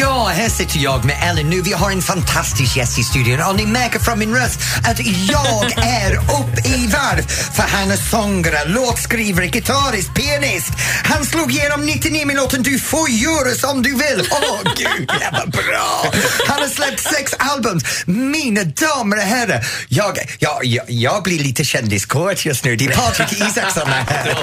Ja, här sitter jag med Ellen nu. Vi har en fantastisk gäst i studion och ni märker från min röst att jag är upp i varv för han är sångare, låtskrivare, gitarrist, pianist. Han slog igenom 99 med låten Du får göra som du vill. Åh oh, gud, det var bra! Han har släppt sex album. Mina damer och herrar, jag, jag, jag, jag blir lite kändiskåt just nu. Det är Patrik Isaksson här.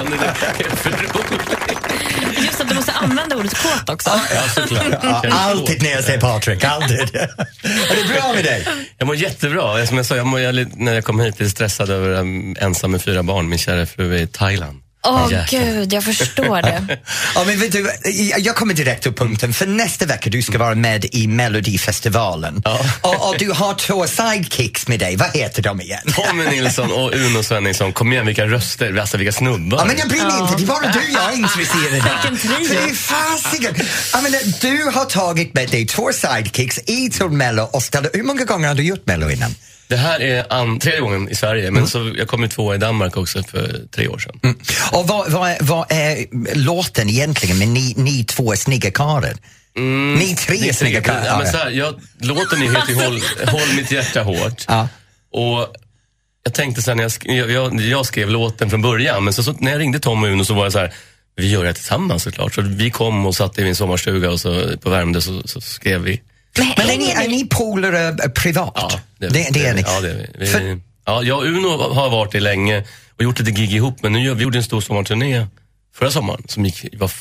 Just att du måste använda ordet kåt också. Ja, såklart. Ja, alltid när jag ser Patrik, alltid. Är det bra med dig? Jag mår jättebra. Som jag sa, jag mår, jag, när jag kom hit lite stressad över um, ensam med fyra barn. Min kära fru är i Thailand. Åh oh, gud, jag förstår det. ja, men vet du, jag kommer direkt till punkten, för nästa vecka du ska vara med i Melodifestivalen. Ja. Och, och, du har två sidekicks med dig, vad heter de igen? Tommy Nilsson och Uno Svenningsson. Kom igen, vilka röster, alltså vilka snubbar. Ja, men jag bryr mig ja. inte, det är bara du jag är intresserad av. Vilken fasiken! Jag menar, du har tagit med dig två sidekicks i till Mello och ställde, hur många gånger har du gjort Mello innan? Det här är an, tredje gången i Sverige, men mm. så, jag kom ju tvåa i Danmark också för tre år sedan. Mm. Och vad, vad, vad, är låten egentligen med ni, ni två snygga karlar? Mm, ni tre snygga karlar? Ja, men så här, jag, låten är helt håll, håll mitt hjärta hårt. Ja. Och jag tänkte så här, när jag, skrev, jag, jag, skrev låten från början, men så, så, när jag ringde Tom och Uno så var det så här, vi gör det tillsammans såklart. Så vi kom och satt i min sommarstuga och så, på Värmdö så, så skrev vi men är ni, är ni polare äh, privat? Ja, det, det, det, det är ni. Ja, det är vi. För... ja, jag och Uno har varit det länge och gjort lite gig ihop, men nu vi gjorde en stor sommarturné förra sommaren som gick, var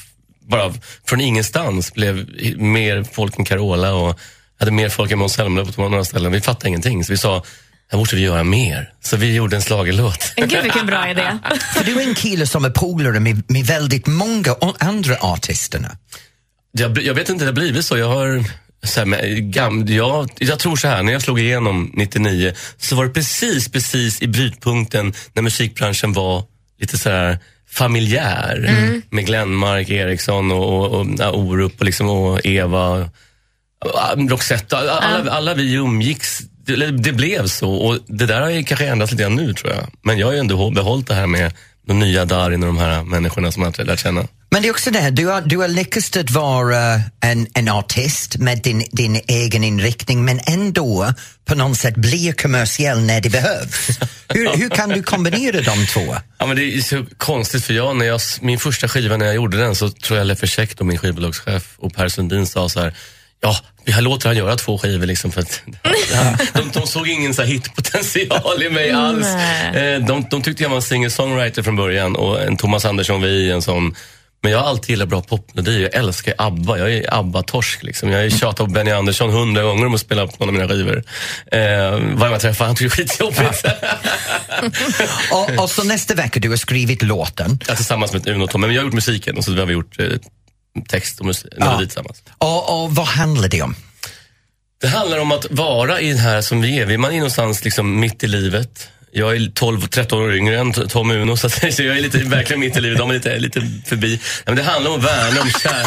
bara från ingenstans blev mer folk än Carola och hade mer folk än Måns Zelmerlöw på några ställen. Vi fattade ingenting, så vi sa här måste vi göra mer. Så vi gjorde en slagelåt. Gud vilken bra idé. För du är en kille som är polare med, med väldigt många andra artisterna. Jag, jag vet inte, det har blivit så. Jag har så här, gam, jag, jag tror så här, när jag slog igenom 99 så var det precis, precis i brytpunkten när musikbranschen var lite så här familjär mm. med Glenmark, Eriksson och, och, och Orup och, liksom, och Eva, Roxette. Alla, mm. alla vi umgicks. Det, det, blev så och det där har kanske ändrats lite grann nu tror jag. Men jag har ju ändå behållit det här med de nya Darin och de här människorna som man har lärt känna. Men det är också det här, du har, du har lyckats att vara en, en artist med din, din egen inriktning men ändå på något sätt bli kommersiell när det behövs. Hur, hur kan du kombinera de två? Ja, men det är så konstigt för jag, när jag, min första skiva när jag gjorde den så tror jag Leffe Käck, min skivbolagschef och Per Sundin sa så här Ja, vi låter han göra två skivor liksom för att de, de såg ingen så hitpotential i mig alls. Mm. De, de tyckte jag var en singer-songwriter från början och en Thomas Andersson Vi, en sån men jag har alltid gillat bra popmelodier. Jag älskar ABBA. Jag är ABBA-torsk. Liksom. Jag har tjatat på Benny Andersson hundra gånger om att spela på någon av mina skivor. Eh, varje jag träffar han tycker det är skitjobbigt. och, och så nästa vecka, du har skrivit låten. Ja, tillsammans med Uno och Tom. Men jag har gjort musiken och så har vi gjort eh, text och melodi ja. tillsammans. Och, och vad handlar det om? Det handlar om att vara i det här som vi är. Man är någonstans liksom mitt i livet. Jag är 12-13 år yngre än Tom Uno, så, så jag är lite, verkligen mitt i livet. De är lite, lite förbi. men det handlar om att värna om, kär,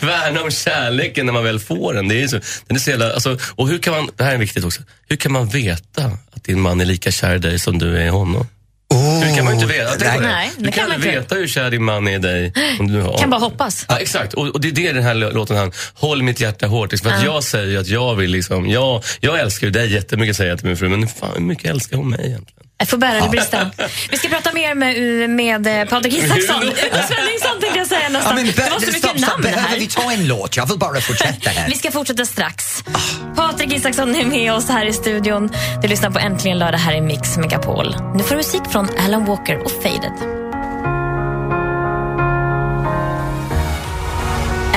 värna om kärleken när man väl får den. Det är så, den är så jävla, alltså, och hur kan man, det här är viktigt också, hur kan man veta att din man är lika kär i dig som du är i honom? Oh, det kan man inte veta. Nej, nej, du kan, kan veta hur kär din man är i dig. Om kan bara hoppas. Ja, exakt, och, och, det är det den här låten handlar Håll mitt hjärta hårt. För att jag säger att jag vill liksom, jag, jag älskar ju dig jättemycket säger jag till min fru, men fan hur mycket älskar hon mig egentligen? Jag får bära eller brista. Vi ska prata mer med, med Patrik Isaksson. Uno Svenningsson tänkte jag säga nästan. Ja, det var så mycket stopp, namn Behöver vi ta en låt? Jag vill bara fortsätta här. vi ska fortsätta strax. Oh. Patrik Isaksson är med oss här i studion. Du lyssnar på Äntligen lördag här i Mix Megapol. Nu får du musik från Alan Walker och Faded.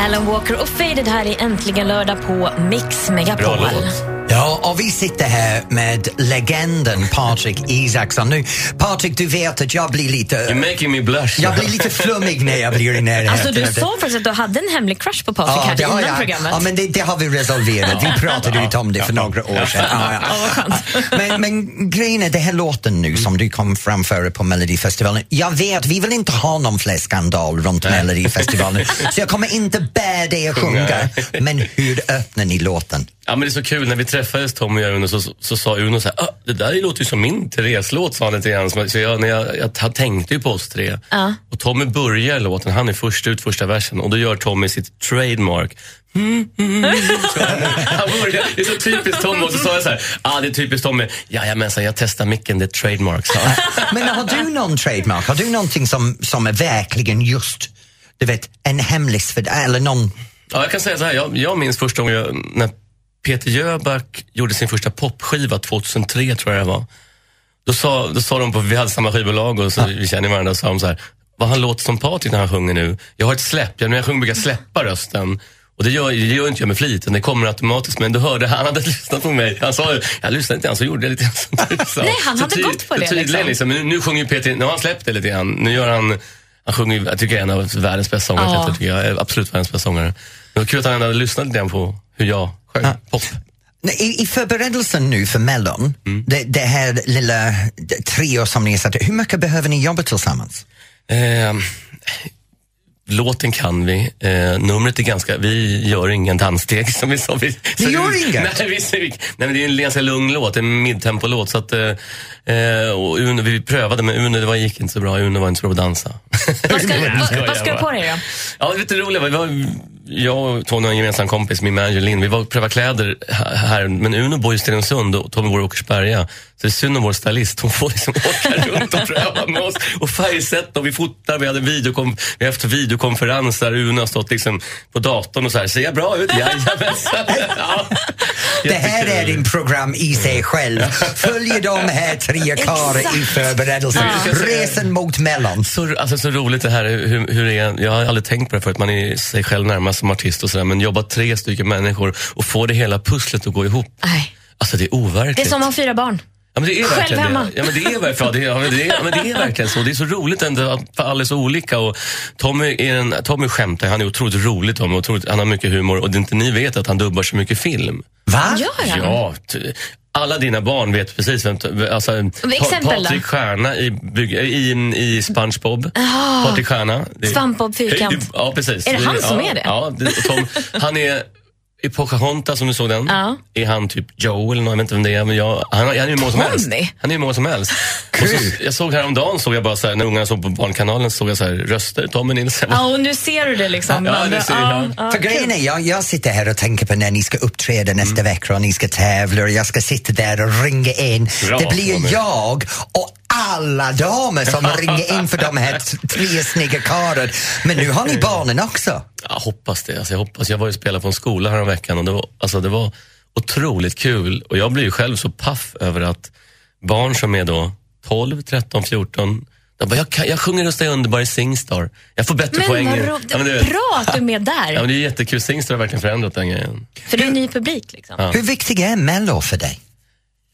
Alan Walker och Faded här i Äntligen lördag på Mix Megapol. Bra låt. Ja, och vi sitter här med legenden Patrik Isaksson. Nu, Patrik, du vet att jag blir lite... You're making me blush. Jag blir lite flummig när jag blir i närheten. Alltså, du sa faktiskt att du hade en hemlig crush på Patrik ja, här innan jag. programmet. Ja, men det, det, har vi resolverat. Vi pratade ut om det för några år sedan. Ja, ja. Men, men grejen är, den här låten nu som du kom framföra på Melodifestivalen. Jag vet, vi vill inte ha någon fler skandal runt Melodifestivalen. så jag kommer inte bä dig att sjunga. Men hur öppnar ni låten? Ja, men det är så kul, när vi träffades Tom och jag Uno så, så, så sa Uno så här, ah, det där låter ju som min Therese-låt, sa han lite grann. Så jag, när jag, jag, jag tänkte ju på oss tre. Ja. Och Tommy börjar låten, han är först ut första versen och då gör Tommy sitt trademark. Mm, mm, mm. Han, börjar, det är så typiskt Tommy och så sa jag så här, ah, det är typiskt Tommy. Jajamensan, jag testar micken, det är trademark, sa. Men har du någon trademark? Har du någonting som, som är verkligen just, du vet, en hemlis för dig? Eller någon... Ja, jag kan säga så här, jag, jag minns första gången jag, när Peter Jöback gjorde sin första popskiva 2003 tror jag det var. Då sa, då sa de på, vi hade samma skivbolag och så, vi känner varandra, och sa de så här, vad han låter som Patrik när han sjunger nu. Jag har ett släpp, jag, när jag sjunger brukar jag släppa rösten. Och det gör, det gör inte jag med flit, det kommer automatiskt. Men då hörde han hade lyssnat på mig. Han sa, jag lyssnade inte, han så gjorde jag lite grann du sa. Nej, han Så hade gått på det, så Tydligen, liksom. liksom. Men nu, nu sjunger ju Peter, nu har han släppt det lite grann. Nu gör han, han sjunger, ju- jag tycker en av världens bästa sångare. Ja. Absolut världens bästa sångare. Det var kul att han hade lyssnat lite grann på hur jag sjöng pop. Nej, I, I förberedelsen nu för Mellon, det, det här lilla det- trio som ni har satt hur mycket behöver ni jobba tillsammans? Eh, låten kan vi. Eh, numret är ganska... Vi gör ingen danssteg som vi sa. Vi, så gör vi- inget? Nej, vi, nej, men det är en ganska lugn låt, en midtempolåt. Så att, eh, eh, och Uno, vi prövade, men Uno det var, gick inte så bra. Uno var inte så bra att dansa. Vad ska, vad, vad ska du på dig då? Ja, det är lite roligt. Vi var, jag och Tony har en gemensam kompis, min manager Linn. Vi var och prövade kläder här- men Uno bor i Stenungsund och Tommy bor i Åkersberga. Så det är synd om vår stylist. Hon får liksom åka runt och pröva med oss och färgsätta och vi fotar. Vi hade videokom, vi har haft videokonferens där Uno har stått liksom på datorn och så här. Ser jag bra ut? Jajamensan. Ja. Det här är din program i sig själv. Följer de här tre karlar i förberedelsen. Resan mot Mellon. Så, alltså, så roligt det här hur, hur det är. Jag har aldrig tänkt på det förut. Man är sig själv närmast som artist och sådär. Men jobba tre stycken människor och få det hela pusslet att gå ihop. Nej. Alltså det är overkligt. Det är som att ha fyra barn. Ja, men det är Själv verkligen hemma. det. Ja, men det är verkligen, ja, det är, ja, men det är, men det är verkligen så. Det är så roligt ändå att alla är så olika. Och Tommy, är en, Tommy skämtar, han är otroligt rolig Tommy, otroligt, han har mycket humor och det inte ni vet att han dubbar så mycket film. Va? Gör han? Ja, alla dina barn vet precis vem... Alltså, exempel? Patrik Stjärna i, bygg- i, i SpongeBob. Patrik Stjärna. Svampbob Fyrkant. Ja, precis. Är det han som är det? Ja, Tom, han är i Pocahontas, om du såg den. Ja. Är han typ Joe eller något, jag vet inte vem det är. Men jag, han, han är ju många som helst. Han är hur många som helst. Och så, jag såg häromdagen, såg jag bara så här, när ungarna såg på Barnkanalen, såg jag så här, röster, Tommy Nilsson. Ja, och nu ser du det liksom. Ja, nu ser jag. ja, För grejen är, jag, jag sitter här och tänker på när ni ska uppträda nästa Mm. vecka och ni ska tävla och jag ska sitta där och ringa in. Bra, det blir Tommy. jag och alla damer som ringer in för de här tre snygga karlar. Men nu har ni barnen också. Jag hoppas det. Alltså jag, hoppas. jag var ju och spelade på en skola här veckan och det var, alltså det var otroligt kul. Och jag blir ju själv så paff över att barn som är då 12, 13, 14 de bara, jag, kan, jag sjunger Rösta jag underbar i Singstar. Jag får bättre Men poäng. vad Ja, ro- men du vet. bra att du är med Ja, där. men det är jättekul. Singstar har verkligen förändrat den grejen. För det är en ny publik. Liksom. Hur viktig är Mello för dig?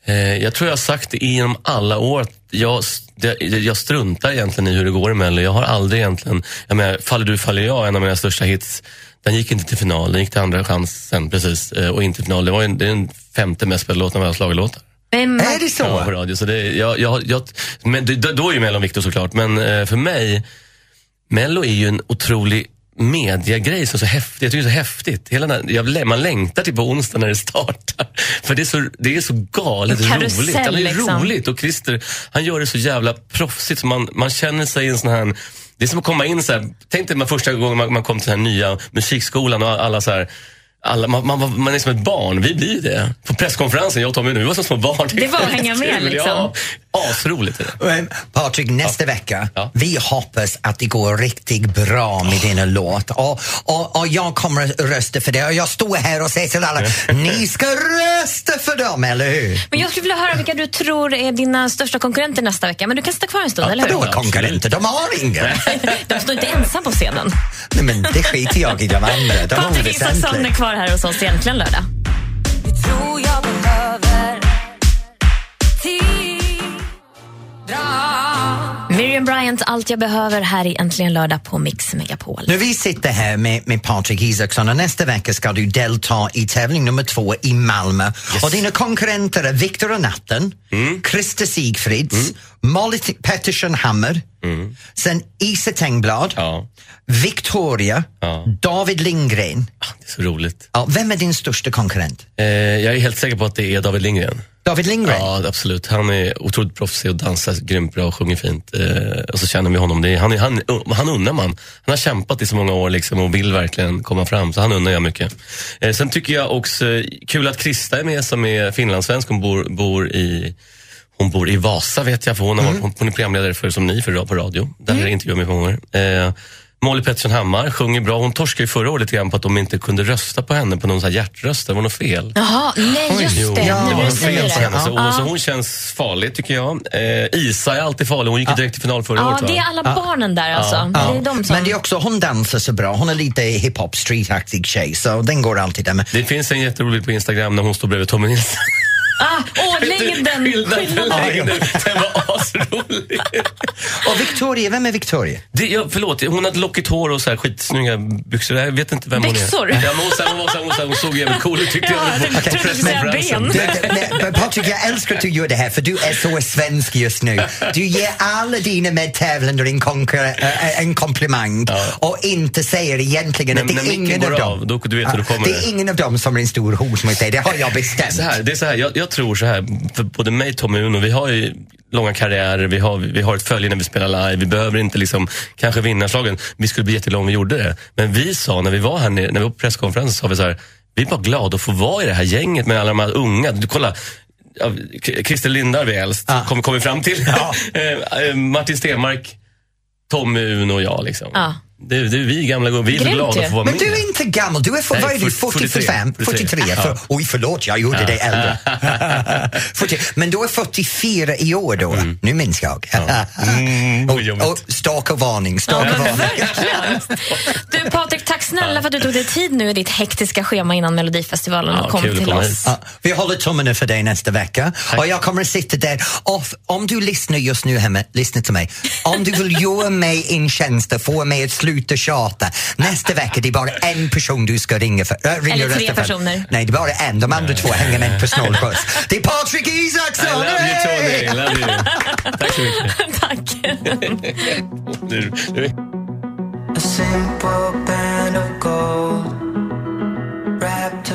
Eh, jag tror jag har sagt det genom alla år. att Jag, det, jag struntar egentligen i hur det går i Mello. Jag har aldrig egentligen... Jag menar, Faller du faller jag, en av mina största hits, den gick inte till final. Den gick till andra chansen precis eh, och inte till final. Det var en, det är den femte mest spelade låten av alla schlagerlåtar. Men, Är det Ja, på så? radio. Så det, jag, jag, jag, men det, då är ju Mello viktig såklart, men eh, för mig, Mello är ju en otrolig mediagrej som är så häftig. Jag tycker det är så häftigt. Hela den, här- man längtar till på onsdag när det startar. För det är så, det är så galet karusell, roligt. Det är liksom. roligt. Och Christer, han gör det så jävla proffsigt. Så man, man känner sig i en sån här... Det är som att komma in så här, tänk dig man första gången man, man kom till den här nya musikskolan och alla så här alla, man, man, man är som ett barn, vi blir det. På presskonferensen, jag och Tommy nu, vi var som små barn. Det var att hänga med, liksom. Ja, asroligt är det. Men, Patrik, nästa vecka, Ja. vi hoppas att det går riktigt bra med dina låt. Och, och, och jag kommer att rösta för det. Och jag står här och säger till alla, ni ska rösta för dem, eller hur? men jag skulle vilja höra vilka du tror är dina största konkurrenter nästa vecka. Men du kan sitta kvar en stund, eller hur? Vadå konkurrenter? De har inga. De står inte ensam på scenen. Nej, men det skiter jag i de andra. De Patrik Isaksson är oväsentliga kvar här hos oss egentligen lördag. Miriam Bryant, Allt jag behöver här i Äntligen lördag på Mix Megapol. Nu vi sitter här med, med Patrik Isaksson och nästa vecka ska du delta i tävling nummer två i Malmö. Och dina konkurrenter är Viktor och Natten, Mm. Christer Sigfrids, Molly T- Pettersson Hammer, sen Isa Tengblad, Ja. Victoria, Ja. David Lindgren. Det är så roligt. Ja, vem är din största konkurrent? Eh, jag är helt säker på att det är David Lindgren. David Lindgren? Ja, absolut. Han är otroligt proffsig och dansar grymt bra och sjunger fint. Eh, och så känner vi honom. Det är, han, han, han unnar man. Han har kämpat i så många år liksom och vill verkligen komma fram, så han unnar jag mycket. Eh, sen tycker jag också, kul att Krista är med som är finlandssvensk. Hon bor, bor i hon bor i Vasa vet jag, för hon, har varit, hon är programledare för Som ni för, på radio. Där mm. intervjuar mig många gånger. Eh, Molly Pettersson Hammar sjunger bra. Hon torskade ju förra året lite grann på att de inte kunde rösta på henne på någon sån här hjärtröst. Det var något fel. Jaha, nej just Jo, det. det nu var säger fel på det. henne. Så, Ja. så hon känns farlig tycker jag. Eh, Isa är alltid farlig. Hon gick ju direkt till final förra Ja, året. va? det är alla barnen där alltså. Ja. Det är de som... Men det är också, hon dansar så bra. Hon är lite hiphop, streetaktig tjej, så den går alltid där. Men Det finns en jätterolig på Instagram när hon står bredvid Tommy Nilsson. Ah, åh, längden! Skillnaden, Skillnaden. längden. Den var asrolig. Och Victoria, vem är Victoria? Det, ja, förlåt, hon hade lockigt hår och så här skitsnygga byxor. Jag vet inte vem Byxor? hon är. Ja, men hon, så här, hon, var, så här, hon, så här, hon såg jävligt cool ut tyckte Ja, jag. jag På trodde du skulle säga ben. Men Patrik, jag älskar att du gör det här för du är så svensk just nu. Du ger alla dina medtävlande en, äh, en komplimang och inte säger egentligen Men att det är ingen av av, dem. då- du vet hur det kommer. det är ingen av dem som är en stor hot mot dig, det har jag bestämt. Så här, det är så här, jag, jag tror så här, för både mig, Tommy och Uno, vi har ju långa karriärer, vi har, vi har ett följe när vi spelar live, vi behöver inte liksom kanske vinna slagen. Vi skulle bli jättelånga om vi gjorde det. Men vi sa, när vi var här nere, när vi var på presskonferensen, sa vi så här, vi är bara glada att få vara i det här gänget med alla de här unga. Du, kolla, Christer Lindarw är äldst, Ja. kommer kom vi fram till. Ja. Eh, eh, Martin Stenmark, Tommy, Uno och jag. Liksom. Ja. Det, det är vi gamla gubbar, vi är så glada att få vara Men med. du är inte gammal, du är, för, Nej, vad är du, 40, 45? 43? 43. För, Ja. oj, förlåt, jag gjorde dig äldre. 40, men du är 44 i år då, nu minns jag. Mm, vad och, och varning, staka Ja, men varning. Du Patrik, tack snälla för att du tog dig tid nu i ditt hektiska schema innan Melodifestivalen Ja, och kom till oss. Ja, vi håller tummarna för dig nästa vecka och jag kommer att sitta där och om du lyssnar just nu hemma, lyssna till mig. Om du vill göra mig en tjänst och få mig att sluta tjata nästa vecka det är bara en person du ska ringa för. Äh, ringa Eller tre rösta för. personer. Nej, det är bara en. De andra två hänger med på snålskjuts. Det är Patrik I Isaksson! love you Tony, I love you. Tack så mycket. Tack. Du, du, A simple band of gold wrapped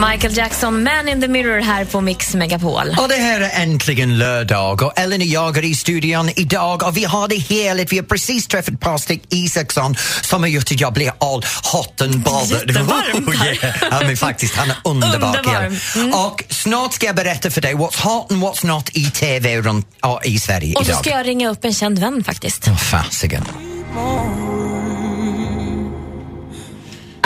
Michael Jackson, Man in the Mirror här på Mix Megapol. Och det här är äntligen lördag och Ellen och jag är i studion idag och vi har det heligt. Vi har precis träffat Patrik Isaksson som har gjort att jag blir all hot and bothered. Jättevarmt Oh, här. yeah. ja, men faktiskt, han är underbar. Underbar. kille. Och snart ska jag berätta för dig what's hot and what's not i TV runt, i Sverige Och så idag. ska jag ringa upp en känd vän faktiskt. Åh, fasiken.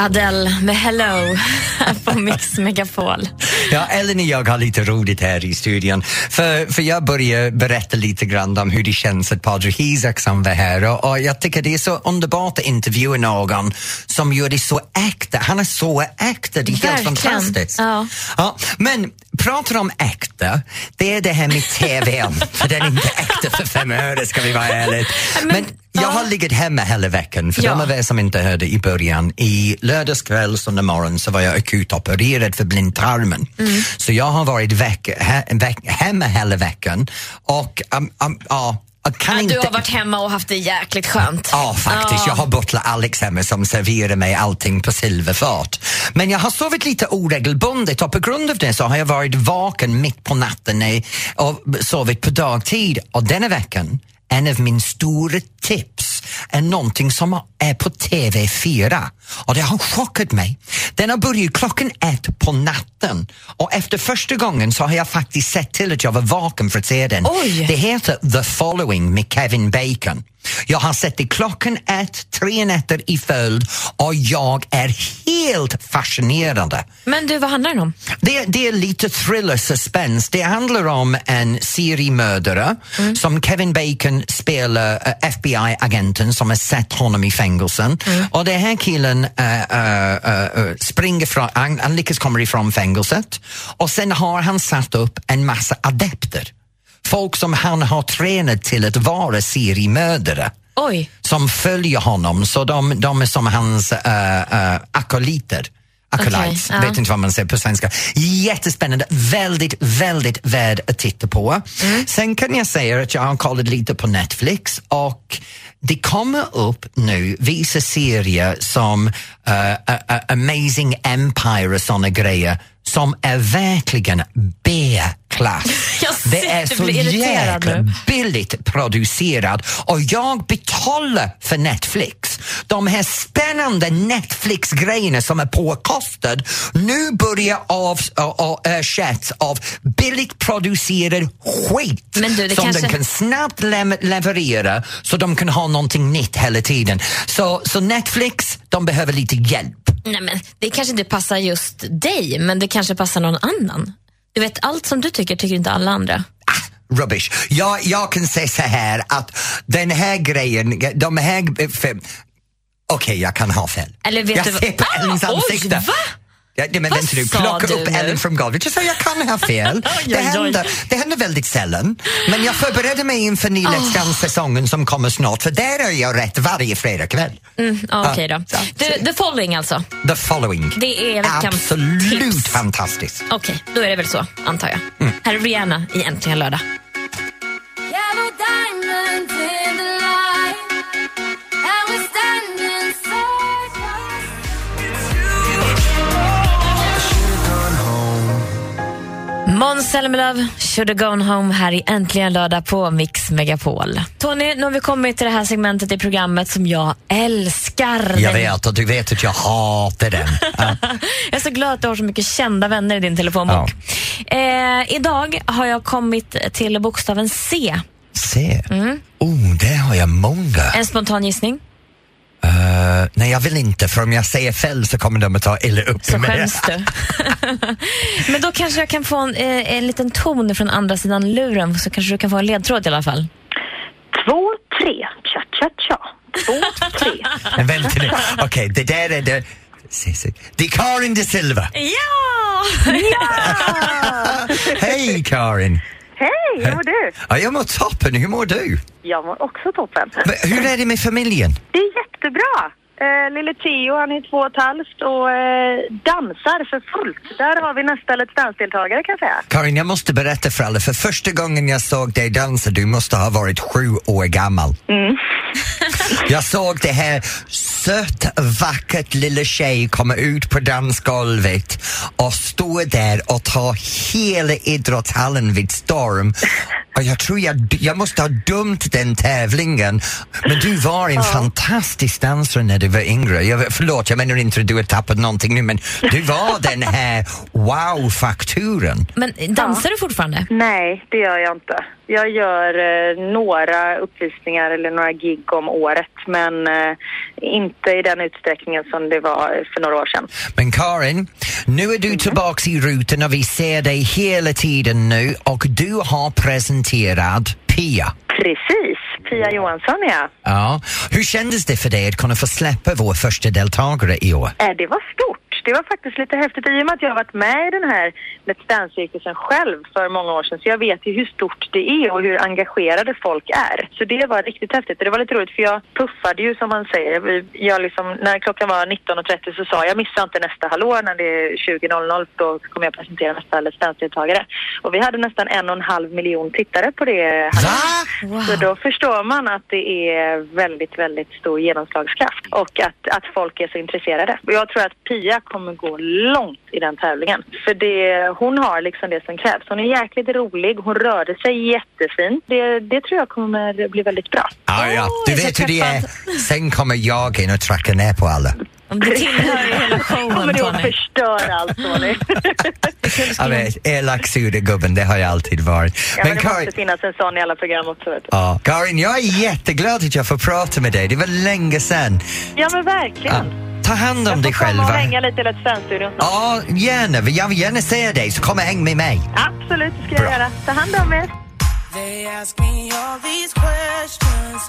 Adele med Hello på Mix Megapol. Ja, Ellen och jag har lite roligt här i studion. För, för jag börjar berätta lite grann om hur det känns att Patrik Isaksson var här och, och jag tycker det är så underbart att intervjua någon som gör det så äkta. Han är så äkta, det är helt Verkligen. fantastiskt. Ja. Ja, men pratar om äkta, det är det här med TVn. för den är inte äkta för fem öre ska vi vara ärliga. Men- Men, jag ja. har legat hemma hela veckan, för Ja. de av er som inte hörde i början, i lördagskväll, söndag morgon så var jag akutopererad för blindtarmen. Mm. Så jag har varit veck, he, veck, hemma hela veckan och um, um, ja, kan Ja, inte... du har varit hemma och haft det jäkligt skönt. Ja, faktiskt. Jag har butler Alex hemma som serverar mig allting på silverfat. Men jag har sovit lite oregelbundet och på grund av det så har jag varit vaken mitt på natten eh, och sovit på dagtid. Och denna veckan, en av min stora tips är någonting som är på TV4 och det har chockat mig. Den har börjat klockan ett på natten och efter första gången så har jag faktiskt sett till att jag var vaken för att se den. Oj. Det heter The Following med Kevin Bacon. Jag har sett det klockan ett, tre nätter i följd och jag är helt fascinerad. Men du, vad handlar den om? Det, det är lite thriller suspense. Det handlar om en seriemördare som Kevin Bacon spelar eh, FBI-agenten som har sett honom i fängelsen. Och den här killen eh, eh, springer från, han, han lyckas komma ifrån fängelset och sen har han satt upp en massa adepter. Folk som han har tränat till att vara seriemördare Oj, som följer honom, så de, de är som hans uh, akoliter. Acolytes, Okej, ja. vet inte vad man säger på svenska. Jättespännande, väldigt, väldigt värd att titta på. Mm. Sen kan jag säga att jag har kollat lite på Netflix och det kommer upp nu vissa serier som uh, uh, Amazing Empire och såna grejer som är verkligen B-klass. Jag Det är så jäkla billigt producerad och jag betalar för Netflix. De här spännande Netflix-grejerna som är påkostade nu börjar av, och, ersätts av billigt producerad skit du, som kanske- de kan snabbt le- leverera så de kan ha någonting nytt hela tiden. Så, så Netflix, de behöver lite hjälp. nej men det kanske inte passar just dig, men det kanske passar någon annan. Du vet, allt som du tycker, tycker inte alla andra. Ah, rubbish. Jag, jag kan säga så här att den här grejen, de här... för- Okej, jag kan ha fel. Eller vet jag du vad- ser på Ah, Ellens oj, ansikte. va? Ja, men Vad vänta nu, plocka du upp nu? Ellen från golvet. Jag sa jag kan ha fel. Det, händer, det händer väldigt sällan. Men jag förbereder mig inför Ny Let's Dance-säsongen som kommer snart för där är jag rätt varje fredagkväll. Mm, Okej då. så- Du, the following alltså. The following. Det är veckans Absolut tips. fantastiskt. Okej, då är det väl så, antar jag. Mm. Här är Rihanna i Äntligen lördag. Måns Zelmerlöw, Should have gone home här i Äntligen lördag på Mix Megapol. Tony, nu har vi kommit till det här segmentet i programmet som jag älskar. Jag vet och du vet att jag hatar den. Ja. Jag är så glad att du har så mycket kända vänner i din telefonbok. Eh, idag har jag kommit till bokstaven C. Se. Mm. Oh, där har jag många. En spontan gissning. Uh, nej, jag vill inte för om jag säger fel så kommer de att ta illa upp Så med skäms du. Men då kanske jag kan få en, eh, en liten ton från andra sidan luren så kanske du kan få en ledtråd i alla fall. Två, tre, cha-cha-cha. Två, tre. Men vänta nu, okej, det där är det... Se, se. Det är Karin de Silva. Ja! Hej Karin! Hej, hur mår du? Ja, jag mår toppen, hur mår du? Jag mår också toppen. Men Hur är det med familjen? Det är jättebra. Eh, lille Theo, han är två och ett halvt och eh, dansar för fullt. Där har vi nästa Let's Dance-deltagare kan jag säga. Karin, jag måste berätta för alla, för första gången jag såg dig dansa, du måste ha varit sju år gammal. Jag såg det här sött, vackert lilla tjej komma ut på dansgolvet och stå där och ta hela idrottshallen vid storm. Och jag tror jag, jag måste ha dömt den tävlingen. Men du var en fantastisk dansare när du var yngre. Jag, förlåt, jag menar inte att du har tappat någonting nu, men du var den här wow-fakturen. Men dansar du fortfarande? Nej, det gör jag inte. Jag gör eh, några uppvisningar eller några gig om året men eh, inte i den utsträckningen som det var för några år sedan. Men Karin, nu är du tillbaks i rutan och vi ser dig hela tiden nu och du har presenterat Pia. Precis, Pia Johansson ja. Ja. Hur kändes det för dig att kunna få släppa vår första deltagare i år? Eh, Det var stort. Det var faktiskt lite häftigt i och med att jag har varit med i den här Let's Dance-cirkusen själv för många år sedan. Så jag vet ju hur stort det är och hur engagerade folk är. Så det var riktigt häftigt. Och det var lite roligt för jag puffade ju som man säger. Jag liksom, när klockan var 19.30 så sa jag missa inte nästa hallå när det är 20.00 då kommer jag presentera nästa Let's Dance-deltagare. Och vi hade nästan en och en halv miljon tittare på det hallåt. Va? Så då förstår man att det är väldigt, väldigt stor genomslagskraft och att, att folk är så intresserade. Och jag tror att Pia kommer gå långt i den tävlingen. För det, hon har liksom det som krävs. Hon är jäkligt rolig, hon rörde sig jättefint. Det, det tror jag kommer bli väldigt bra. Ah, ja. Du vet hur det är. Sen kommer jag in och trackar ner på alla. Det tillhör ju hela Kommer showen, du att Tony. förstöra allt Tony? Jag vet, elak sura gubben, det har jag alltid varit. ja, men Men det Karin, måste finnas en sån i alla program också. Vet du. ja, Karin, jag är jätteglad att jag får prata med dig. Det var länge sedan. Ja men verkligen. Ja. Ta hand om dig jag får komma själva. och hänga lite i Let's Dance-studion snart. Ja, gärna. Jag vill gärna se dig, så kom och häng med mig. Absolut, det ska jag Bra. göra. Ta hand om er. They ask me all these questions,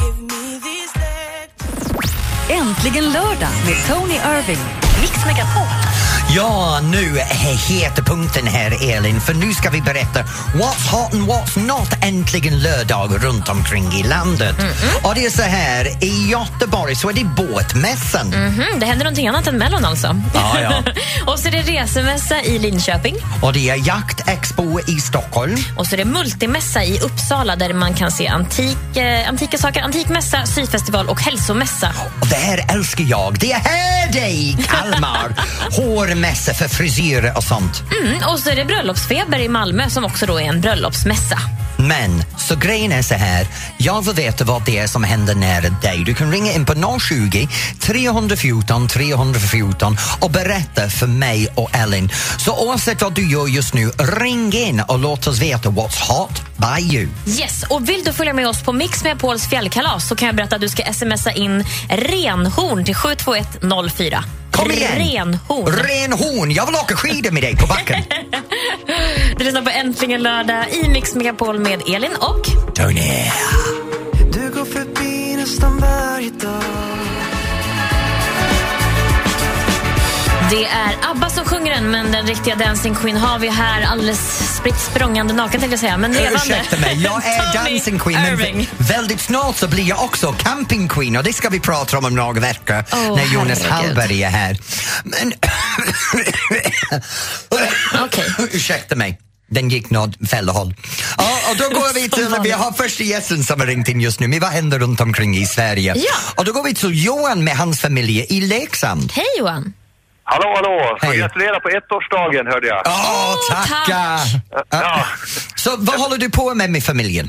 give me these lectures. Äntligen lördag med Tony Irving. Mix Megapol. Ja, nu är heterpunkten här Elin, för nu ska vi berätta what's hot and what's not äntligen lördag runt omkring i landet. Och det är så här, i Göteborg så är det båtmässan. Mhm, det händer någonting annat än Mellon alltså. Ja, ja. och så är det resemässa i Linköping. Och det är jaktexpo i Stockholm. Och så är det multimässa i Uppsala där man kan se antik, eh, antika saker, antikmässa, syfestival och hälsomässa. Och det här älskar jag. Det är här i Kalmar. Hårmässa för frisyrer och sånt. Mm, och så är det bröllopsfeber i Malmö som också då är en bröllopsmässa. Men, så grejen är så här. Jag vill veta vad det är som händer nära dig. Du kan ringa in på 020 314 314 och berätta för mig och Ellen. Så oavsett vad du gör just nu, ring in och låt oss veta what's hot by you. Yes, och vill du följa med oss på Mix med Pauls fjällkalas så kan jag berätta att du ska smsa in renhorn till 72104. Kom igen! Renhorn. Renhorn! Jag vill åka skidor med dig på backen. Du lyssnar på Äntligen lördag i Mix Megapol med Elin och... Tony. Du går förbi nästan varje dag Det är ABBA som sjunger den, men den riktiga Dancing Queen har vi här alldeles spritt språngande naken tänkte jag säga, men levande. Ursäkta mig, jag är dancing queen men Irving. väldigt snart så blir jag också camping queen och det ska vi prata om om några veckor Åh, när Jonas. Hallberg är här. Men... Okej. Ursäkta mig. Den gick något fel håll. Ja, och då går vi till, vi har första gästen som har ringt in just nu, men vad händer runt omkring i Sverige? Ja. Och då går vi till Johan med hans familj i Leksand. Hej Johan! Hallå, hallå! Hej. gratulera på ettårsdagen hörde jag. Åh, tacka! Ja. Så vad håller du på med med familjen?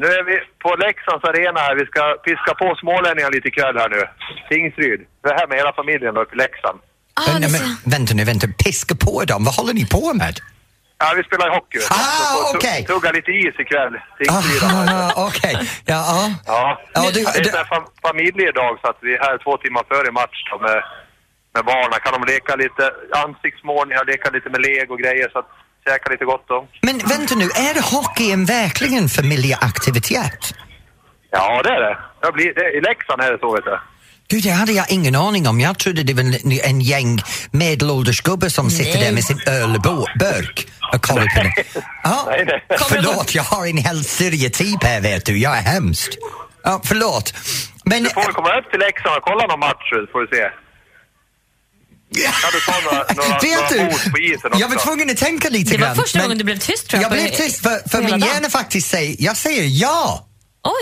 Nu är vi på Leksands arena här. Vi ska piska på smålänningar lite ikväll här nu. Tingsryd. Vi är här med hela familjen uppe i Leksand. Ah, ser- men, vänta nu, vänta. Piska på dem, vad håller ni på med? Ja, vi spelar hockey. Ah, okej. Tugga lite is ikväll. Aha, okej. Ja, ja. Ja. Ja, du- det är du- familjedag så att vi är här två timmar före match med, med barnen. Kan de leka lite ansiktsmålningar, leka lite med lego och grejer så att käka lite gott då. Men vänta nu, är hockeyn verkligen familjeaktivitet? Ja, det är det. det, blir, det I Leksand är det så vet du. Gud, det hade jag ingen aning om. Jag trodde det var en, en gäng medelålders gubbar som sitter Nej. där med sin ölburk och kollar på det. Ja, Nej, nej. förlåt, jag har en hel stereotyp här vet du. Jag är hemskt. Ja, förlåt. Men... Du får komma upp till Leksand och kolla någon match får du se. Kan du ta några, några, Vet några du, på isen också? jag var tvungen att tänka lite Det var grann. första gången du blev tyst, tror jag, Jag blev tyst för, för min hjärna faktiskt säger, jag säger ja.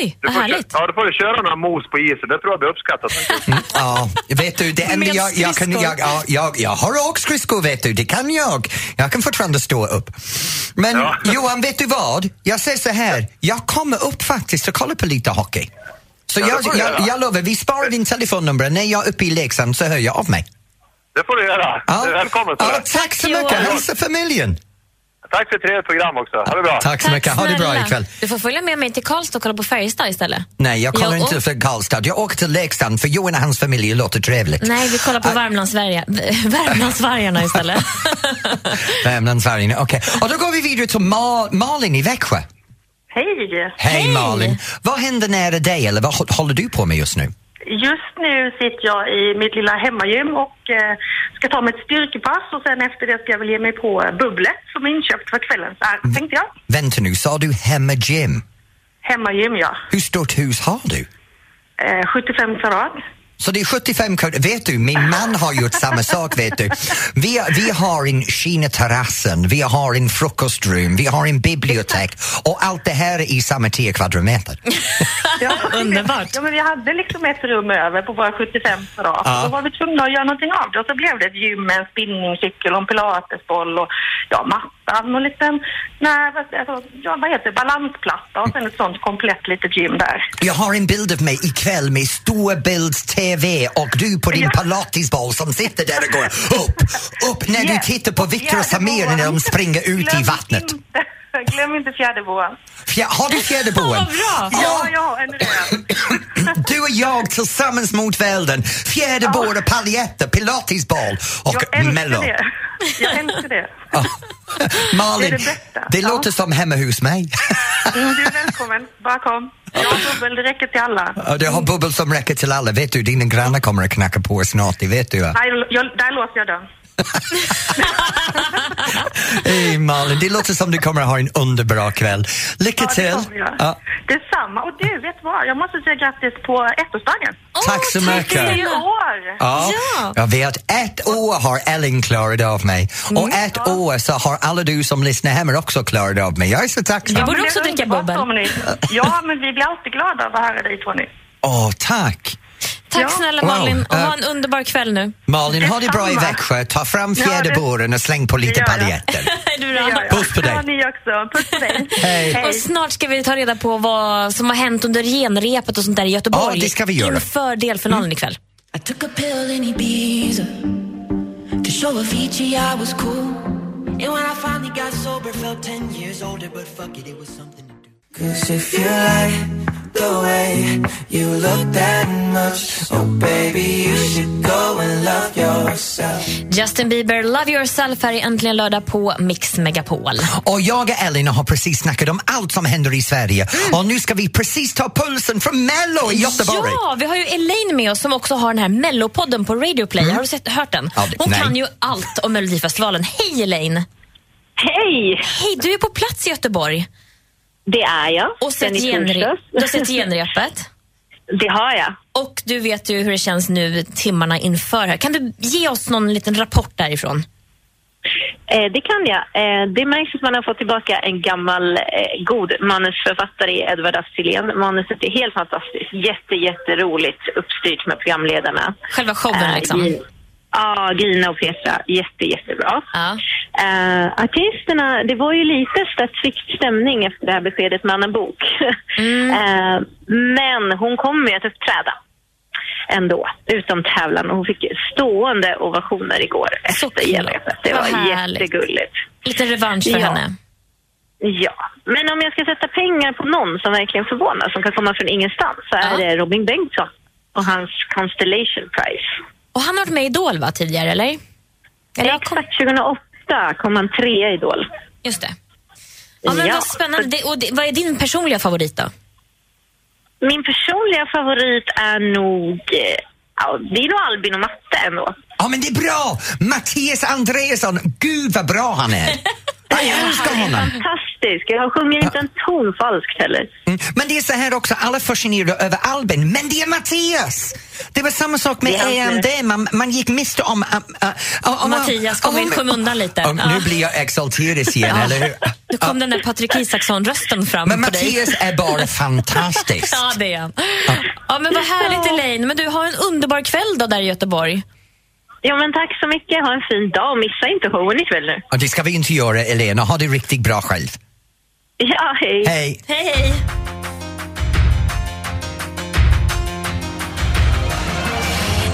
Oj, vad härligt. ja, då får du köra några mos på isen. Det tror jag blir uppskattat. Ja, vet du, det enda jag, jag kan... Jag, ja, jag, jag har också skridskor, vet du. Det kan jag. Jag kan fortfarande stå upp. Men Ja. Johan, vet du vad? Jag säger så här, jag kommer upp faktiskt och kollar på lite hockey. Så Ja, jag, jag, jag lovar, vi sparar din telefonnummer. När jag är uppe i Leksand så hör jag av mig. Det får du göra. Ja. Du är välkommen. Ja, tack så mycket. Hälsa familjen. Tack för ett trevligt program också. Ha det bra. Tack så mycket. Ha det bra ikväll. Du får följa med mig till Karlstad och kolla på Färjestad istället. Nej, jag kollar inte för Karlstad. Jag åker till Leksand för Johan och hans familj låter trevligt. Nej, vi kollar på. Värmlandsvarga- Värmlandsvargarna istället. Värmlandsvargen, okej. Och då går vi vidare till Ma- Malin i Växjö. Hej! Hej. Malin! Vad händer nära dig eller vad hå- håller du på med just nu? Just nu sitter jag i mitt lilla hemmagym och eh, ska ta mig ett styrkepass och sen efter det ska jag väl ge mig på bubblet som är inköpt för kvällen. Så här, tänkte jag. Vänta nu, sa du hemmagym? Hemmagym, ja. Hur stort hus har du? Eh, 75 kvadrat. Så det är 75 kvadrat. Vet du, min man har gjort samma sak, vet du. Vi, vi har en Kina-terrassen, vi har en frukostrum, vi har en bibliotek och allt det här är i samma 10 kvadratmeter. Ja, Underbart. Ja, men vi hade liksom ett rum över på våra 75 kvadrat. Ja. Då var vi tvungna att göra någonting av det och så blev det ett gym med en spinningcykel och en pilatesboll och ja, mattan och en liten, nej, alltså, ja, vad heter det, balansplatta och sen ett sånt komplett litet gym där. Jag har en bild av mig ikväll med storbilds-TV och du på din Ja. pilatesboll som sitter där och går upp, upp när du Yes. tittar på Victor och Samir när de springer ut i Glöm vattnet. Inte, glöm inte fjäderboan. Fjär, har du fjäderboen? Vad bra! Ja, ja, en röd. Du och jag tillsammans mot världen. Fjäderboa och paljetter, pilatesboll och Jag mello. det. Jag älskar det. Malin, Det det det Ja. låter som hemma hos mig. Mm, Du är välkommen. Bara kom. Ja, har bubbel, det räcker till alla. Du har bubbel som räcker till alla. Vet du, dina grannar kommer att knacka på snart, det vet du. Nej, jag, där låser jag dörren. Hej Malin, det låter som du kommer att ha en underbar kväll. Lycka Ja, det till! jag. Ja, Detsamma. Och du, vet vad? Jag måste säga grattis på ettårsdagen. tack så Det är mycket! år! Ja. Ja. Jag vet, ett år har Ellen klarat av mig och ett år så har alla du som lyssnar hemma också klarat av mig. Jag är så tacksam. Vi borde det också dricka bubbel. Ja, men vi blir alltid glada av att höra dig, Tony. Åh, tack! Tack Ja. snälla Wow. Malin och Eh. ha en underbar kväll nu. Malin, ha det bra i. Växjö. Ta fram fjäderborren och släng på lite paljetter. Du Det då? gör jag. Puss på dig. Ja, ni också. Puss på dig. Hej. Och snart ska vi ta reda på vad som har hänt under genrepet och sånt där i Göteborg. Ja, det ska vi göra. Inför delfinalen Mm. ikväll. I took a pill in Ibiza to show Avicii I was cool. And when I finally got sober, felt 10 years older, but fuck it, it was something. Cause if you like the way you look that much, oh baby, you should go and love yourself. Justin Bieber, Love Yourself här i Äntligen lördag på Mix Megapol. Och jag och Ellen har precis snackat om allt som händer i Sverige Mm. och nu ska vi precis ta pulsen från Mello i Göteborg. Ja, vi har ju Elaine med oss som också har den här Mellopodden på Radio Play. Har du sett, hört den? Mm. Ja, det- Hon nej. kan ju allt om Melodifestivalen. Hej Elaine! Hej! Hej, du är på plats i Göteborg Det är jag. och sett genre- du har sett genrepet. Det har jag. Och du vet ju hur det känns nu timmarna inför här. Kan du ge oss någon liten rapport därifrån? Eh, det kan jag. Eh, det märks att man har fått tillbaka en gammal eh, god manusförfattare i Edvard af Sillén. Manuset är helt fantastiskt. Jätte, jätteroligt uppstyrt med programledarna. Själva showen Eh, liksom? Ja, Gina och Petra. Jätte, jättebra. Ja. Eh, artisterna, det var ju lite statsfikt stämning efter det här beskedet med Anna Bok. Eh, men hon kom med att uppträda ändå, utom tävlan. Och hon fick stående ovationer igår efter Såklart. genrepet. Det var härligt. jättegulligt. Lite revansch för Ja. henne. Ja, men om jag ska sätta pengar på någon som verkligen förvånar, som kan komma från ingenstans, så är Ja. det Robin Bengtsson och hans Constellation Prize. Och han har varit med i Idol va, tidigare, eller? eller kom... Exakt 2008 kom han trea i Idol. Just det. Ja, men Ja. vad spännande. Det, och det, vad är din personliga favorit då? Min personliga favorit är nog... eh, Ja, det är nog Albin och Matte ändå. Ja, men det är bra! Mattias Andreasson, gud vad bra han är! Jag älskar honom! Fantastisk. Jag sjunger inte en ton falskt heller. Mm. Men det är så här också, alla fascinerade över Albin, men det är Mattias! Det var samma sak med är han. EMD, man, man gick miste om... Uh, uh, uh, Mattias kom in i skymundan lite. Uh, Ja. Nu blir jag exalterad igen, eller hur? Nu kom den där Patrik Isaksson-rösten fram Men på dig. Mattias är bara fantastisk. Ja, det är han. Ja, men vad härligt Elaine. Men du har en underbar kväll då där i Göteborg. Ja, men tack så mycket. Ha en fin dag. Missa inte showen ikväll nu. Och det ska vi inte göra, Elena. Ha det riktigt bra själv. Ja, hej. Hej! Hej, hej.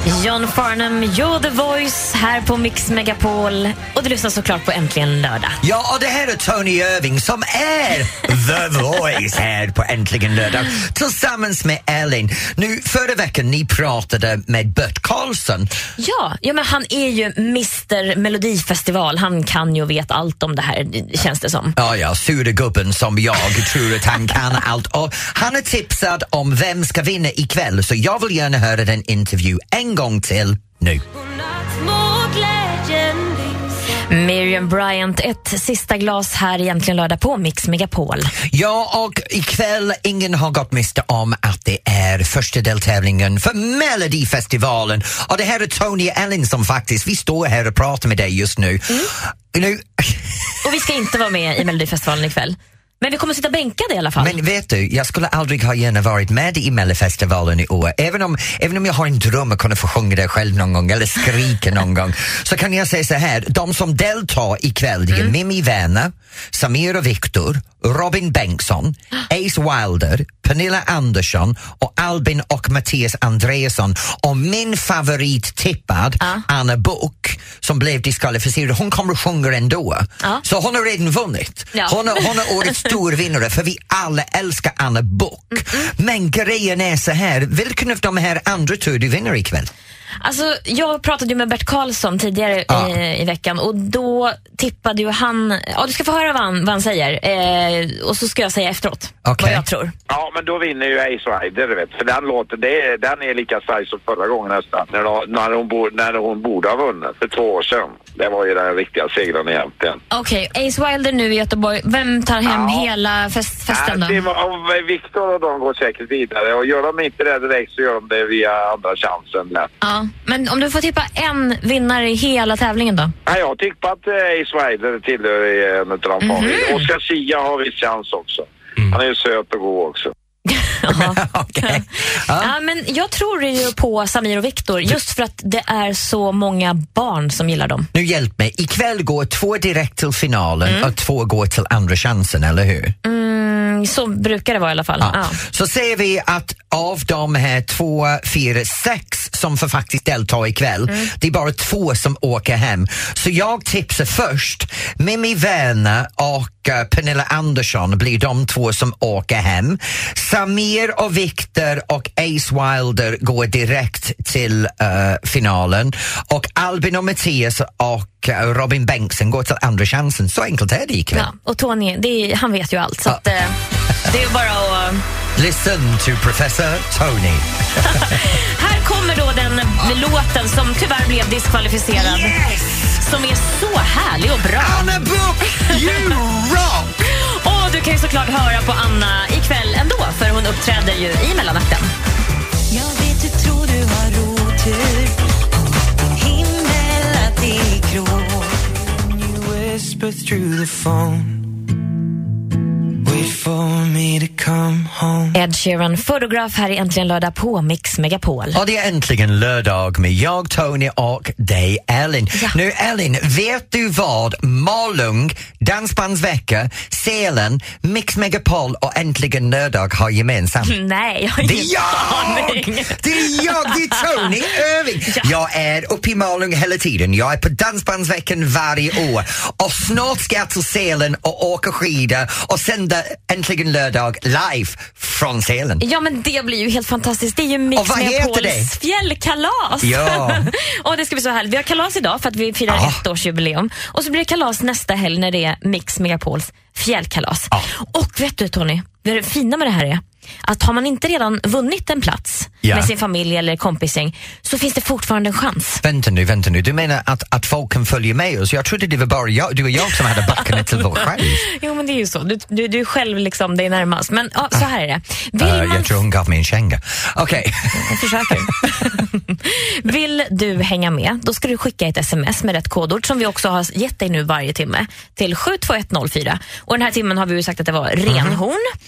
John Farnham, You're the voice här på Mix Megapol. Och du lyssnar såklart på Äntligen lördag. Ja, och det här är Tony Irving som är The Voice här på Äntligen lördag tillsammans med Elin. Nu, förra veckan ni pratade med Bert Karlsson. Ja, ja men han är ju Mr Melodifestival. Han kan ju och vet allt om det här, känns det som. Ja, ja, sura gubben som jag tror att han kan allt. Och han är tipsad om vem ska vinna ikväll så jag vill gärna höra den intervju en gång till nu. Miriam Bryant, ett sista glas här egentligen lördag på Mix Megapol. Ja, och ikväll ingen har gått miste om att det är första deltävlingen för Melodifestivalen. Och det här är Tony Ellen som faktiskt, vi står här och pratar med dig just nu. nu Och vi ska inte vara med i Melodifestivalen ikväll. Men vi kommer sitta bänkade i alla fall. men vet du, jag skulle aldrig ha gärna varit med i Melodifestivalen i år. Även om, även om jag har en dröm att kunna få sjunga det själv någon gång eller skrika någon gång så kan jag säga så här, de som deltar ikväll det är Mimmi Werner, Samira Viktor, Robin Bengtsson, Ace Wilder, Pernilla Andersson och Albin och Mattias Andreasson och min favorit tippad Ja. Anna Book som blev diskvalificerad, hon kommer att sjunga ändå. Ja. Så hon har redan vunnit. Ja. Hon, hon är årets storvinnare för vi alla älskar Anna Book. Men grejen är så här, vilken av de här andra tror du vinner ikväll? Alltså, jag pratade ju med Bert Karlsson tidigare Ja. i, i veckan och då tippade ju han, ja du ska få höra vad han, vad han säger eh, och så ska jag säga efteråt Okej. vad jag tror. Ja, men då vinner ju Ace Rider, vet. För den låten, det är, den är lika stark som förra gången nästan. När, när, hon när hon borde ha vunnit för två år sedan. Det var ju den riktiga segern egentligen. Okej, Ace Wilder nu i Göteborg. Vem tar hem Ja. hela fest, festen Nej, det då? var, Victor och de går säkert vidare. Och gör de inte det direkt så gör de det via andra chansen lätt. Ja, men om du får tippa en vinnare i hela tävlingen då? Nej, jag på att eh, Ace Rider tillhör eh, en av de Mhm. favoriterna. Oscar Sia har viss chans också. Han är ju söt och god också. Ja. men jag tror ju på Samir och Viktor just för att det är så många barn som gillar dem. Nu hjälp mig, ikväll går två direkt till finalen och två går till andra chansen, eller hur? Mm, så brukar det vara i alla fall. Ja. Ja. Så ser vi att av de här två, fyra, sex som får faktiskt delta ikväll, det är bara två som åker hem. Så jag tipsar först, Mimmi Werner och eh, Pernilla Andersson blir de två som åker hem. Samir och Victor och Ace Wilder går direkt till eh, finalen och Albin och Mattias och eh, Robin Bengtsson går till andra chansen. Så enkelt är det ikväll. Ja, och Tony, det är, han vet ju allt. Så att, eh, det är bara att... eh, Listen to Professor Tony. Här kommer då den låten som tyvärr blev diskvalificerad. Som är så härlig och bra. Anna Book, you rock! Och du kan ju såklart höra på Anna ikväll ändå, för hon uppträder ju i mellanakten. Det grå You whisper through the phone Wait for me to come home Ed Sheeran, Photograph här i Äntligen lördag på Mix Megapol. Och det är äntligen lördag med jag, Tony och dig, Ellen. Nu Ellen, vet du vad Malung, Dansbandsvecka, Sälen, Mix Megapol och Äntligen lördag har gemensamt? Nej, jag har Det ingen är jag! Det är jag, det är Tony Irving! Jag är uppe i Malung hela tiden. Jag är på Dansbandsveckan varje år och snart ska jag till Sälen och åka skidor och sända Äntligen lördag live från Sälen. Ja, men det blir ju helt fantastiskt. Det är ju Mix Megapols fjällkalas. Ja. och det ska bli så härligt. Vi har kalas idag för att vi firar Ja. ettårsjubileum. Och så blir det kalas nästa helg när det är Mix Megapols fjällkalas. Och vet du Tony, det fina med det här är att har man inte redan vunnit en plats Ja. med sin familj eller kompisgäng så finns det fortfarande en chans. Vänta nu, vänta nu. Du menar att, att folk kan följa med oss? Jag trodde det var bara jag, du och jag som hade backat till vår själv. Jo men det är ju så. Du, du, du är själv liksom dig närmast. Men ja, så här är det. Vill Eh, man jag tror hon gav mig en känga. Okej. Jag försöker. Vill du hänga med, då ska du skicka ett sms med rätt kodord som vi också har gett dig nu varje timme till 72104. Och den här timmen har vi ju sagt att det var renhorn.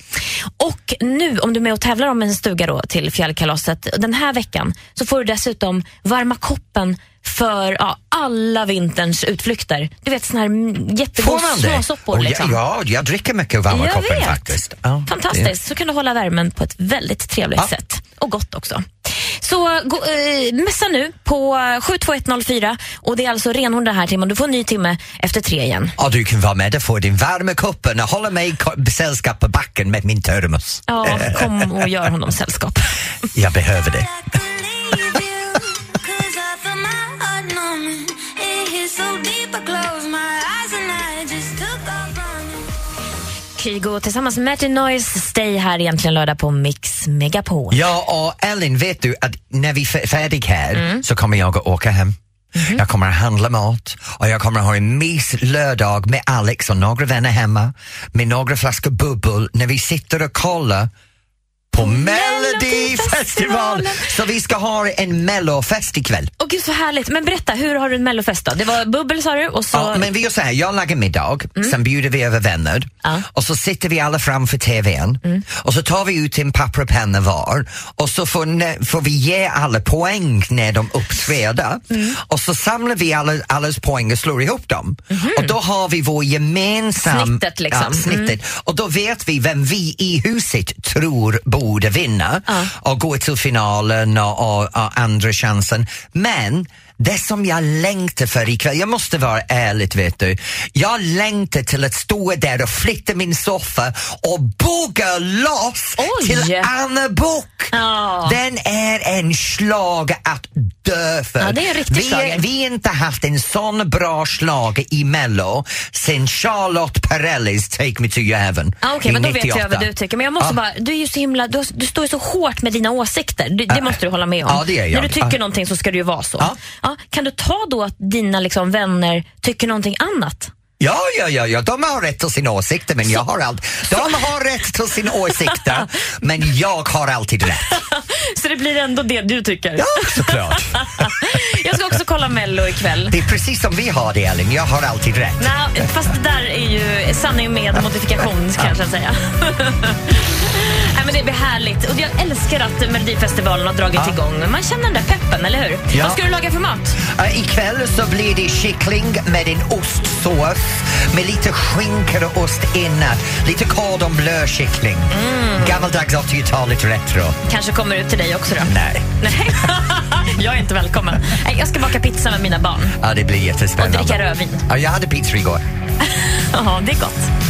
Och nu, om du är med och tävlar om en stuga då till fjällkalaset, den här veckan så får du dessutom varma koppen för ja, alla vinterns utflykter. Du vet såna här jättegoda det? småsoppor. Oh, liksom. ja, ja, jag dricker mycket varma Jag koppen vet. faktiskt. Ja, Fantastiskt, så kan du hålla värmen på ett väldigt trevligt sätt. Och gott också. Så gå, eh, messa nu på 72104 och det är alltså renhorn den här timmen. Du får en ny timme efter tre igen. Och du kan vara med och få din varma koppen och hålla mig sällskap på backen med min termos. Ja, kom och gör honom sällskap. Jag behöver det. So deep I close my eyes Kygo tillsammans med Martin Noise, Stay här egentligen lördag på Mix Megapol. Ja, och Ellen, vet du att när vi är färdiga här Mm. så kommer jag att åka hem. Mhm. Jag kommer att handla mat och jag kommer att ha en mys lördag med Alex och några vänner hemma med några flaskor bubbel när vi sitter och kollar på Melodifestivalen. Så vi ska ha en mellofest ikväll. Åh gud så härligt. Men berätta, hur har du en mellofest då? Det var bubbel sa du och så... Ja, men vi gör så här, jag lagar middag, sen bjuder vi över vänner och så sitter vi alla framför TVn och så tar vi ut en papper och penna var och så får, får vi ge alla poäng när de uppträder och så samlar vi alla, allas poäng och slår ihop dem. Och då har vi vår gemensam... Snittet, liksom. Ja, snittet. Och då vet vi vem vi i huset tror borde vinna och gå till finalen och, och, och andra chansen. Men Det som jag längtar för ikväll, jag måste vara ärlig vet du. Jag längtar till att stå där och flytta min soffa och bugga loss Oj. till Anna Book. Ja. Den är en slag att dö för. Ja, det är en riktig vi, har inte haft en sån bra slag i Mello sen Charlotte Perrellis Take Me To Heaven Ah, Okej, i men då vet 98. jag vad du tycker. Men jag måste Ja. bara, du är ju så himla, du, du står ju så hårt med dina åsikter. Du, det måste du hålla med om. Ja, det gör jag. När du tycker Ja. någonting så ska det ju vara så. Ja. Ja, kan du ta då att dina liksom, vänner tycker någonting annat? Ja, ja, ja, ja, de har rätt till sina åsikter men jag har allt. De har rätt till sina åsikter men jag har alltid rätt. Så det blir ändå det du tycker? Ja, såklart. jag ska också kolla Mello ikväll. Det är precis som vi har det Elin, jag har alltid rätt. Nej, fast det där är ju sanning med modifikation kan jag säga. Nej, men det blir härligt. Och jag älskar att Melodifestivalen har dragit Ja. igång. Man känner den där peppen, eller hur? Ja. Vad ska du laga för mat? Uh, ikväll så blir det kyckling med en ostsås med lite skinka och ost inne. Lite cordon bleu kyckling. Mm. Gammaldags 80-talet retro. Kanske kommer ut till dig också då? Nej. Nej. jag är inte välkommen. Nej, jag ska baka pizza med mina barn. Ja, det blir jättespännande. Och dricka rödvin. Ja, jag hade pizza igår. Ja, det är gott.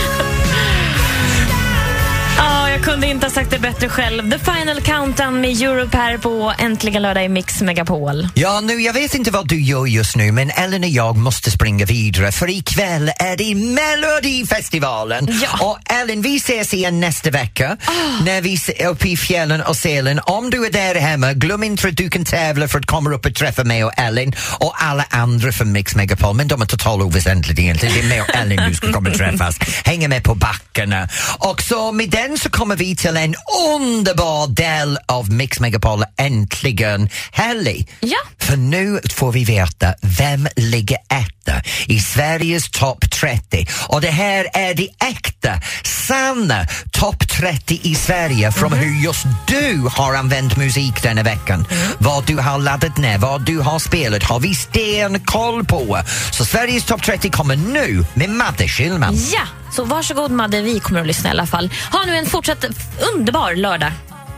kunde inte ha sagt det bättre själv. The Final Countdown med Europe här på Äntligen lördag i Mix Megapol. Ja, nu, jag vet inte vad du gör just nu men Ellen och jag måste springa vidare för ikväll är det Melodifestivalen. Ja. Och Ellen, vi ses igen nästa vecka när vi är uppe i fjällen och Sälen. Om du är där hemma, glöm inte att du kan tävla för att komma upp och träffa mig och Ellen och alla andra från Mix Megapol, men de är totalt oväsentliga egentligen. Det är mig och Ellen du ska komma och träffas. Hänga med på backarna. Och så med den så kommer vi till en underbar del av Mix Megapol äntligen helg. Ja. För nu får vi veta vem ligger etta i Sveriges topp 30 och det här är det äkta, sanna topp 30 i Sverige från hur just du har använt musik denna veckan. Vad du har laddat ner, vad du har spelat har vi stenkoll på. Så Sveriges topp 30 kommer nu med Madde Schillman. Ja, så varsågod Madde, vi kommer att lyssna i alla fall. Ha nu en fortsatt underbar lördag.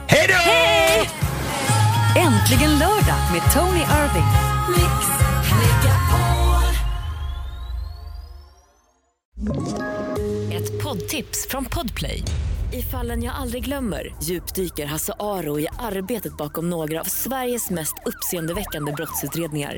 Hej då! Hej! Äntligen lördag med Tony Irving. Ett poddtips från Podplay. I fallen jag aldrig glömmer djupdyker Hasse Aro i arbetet bakom några av Sveriges mest uppseendeväckande brottsutredningar.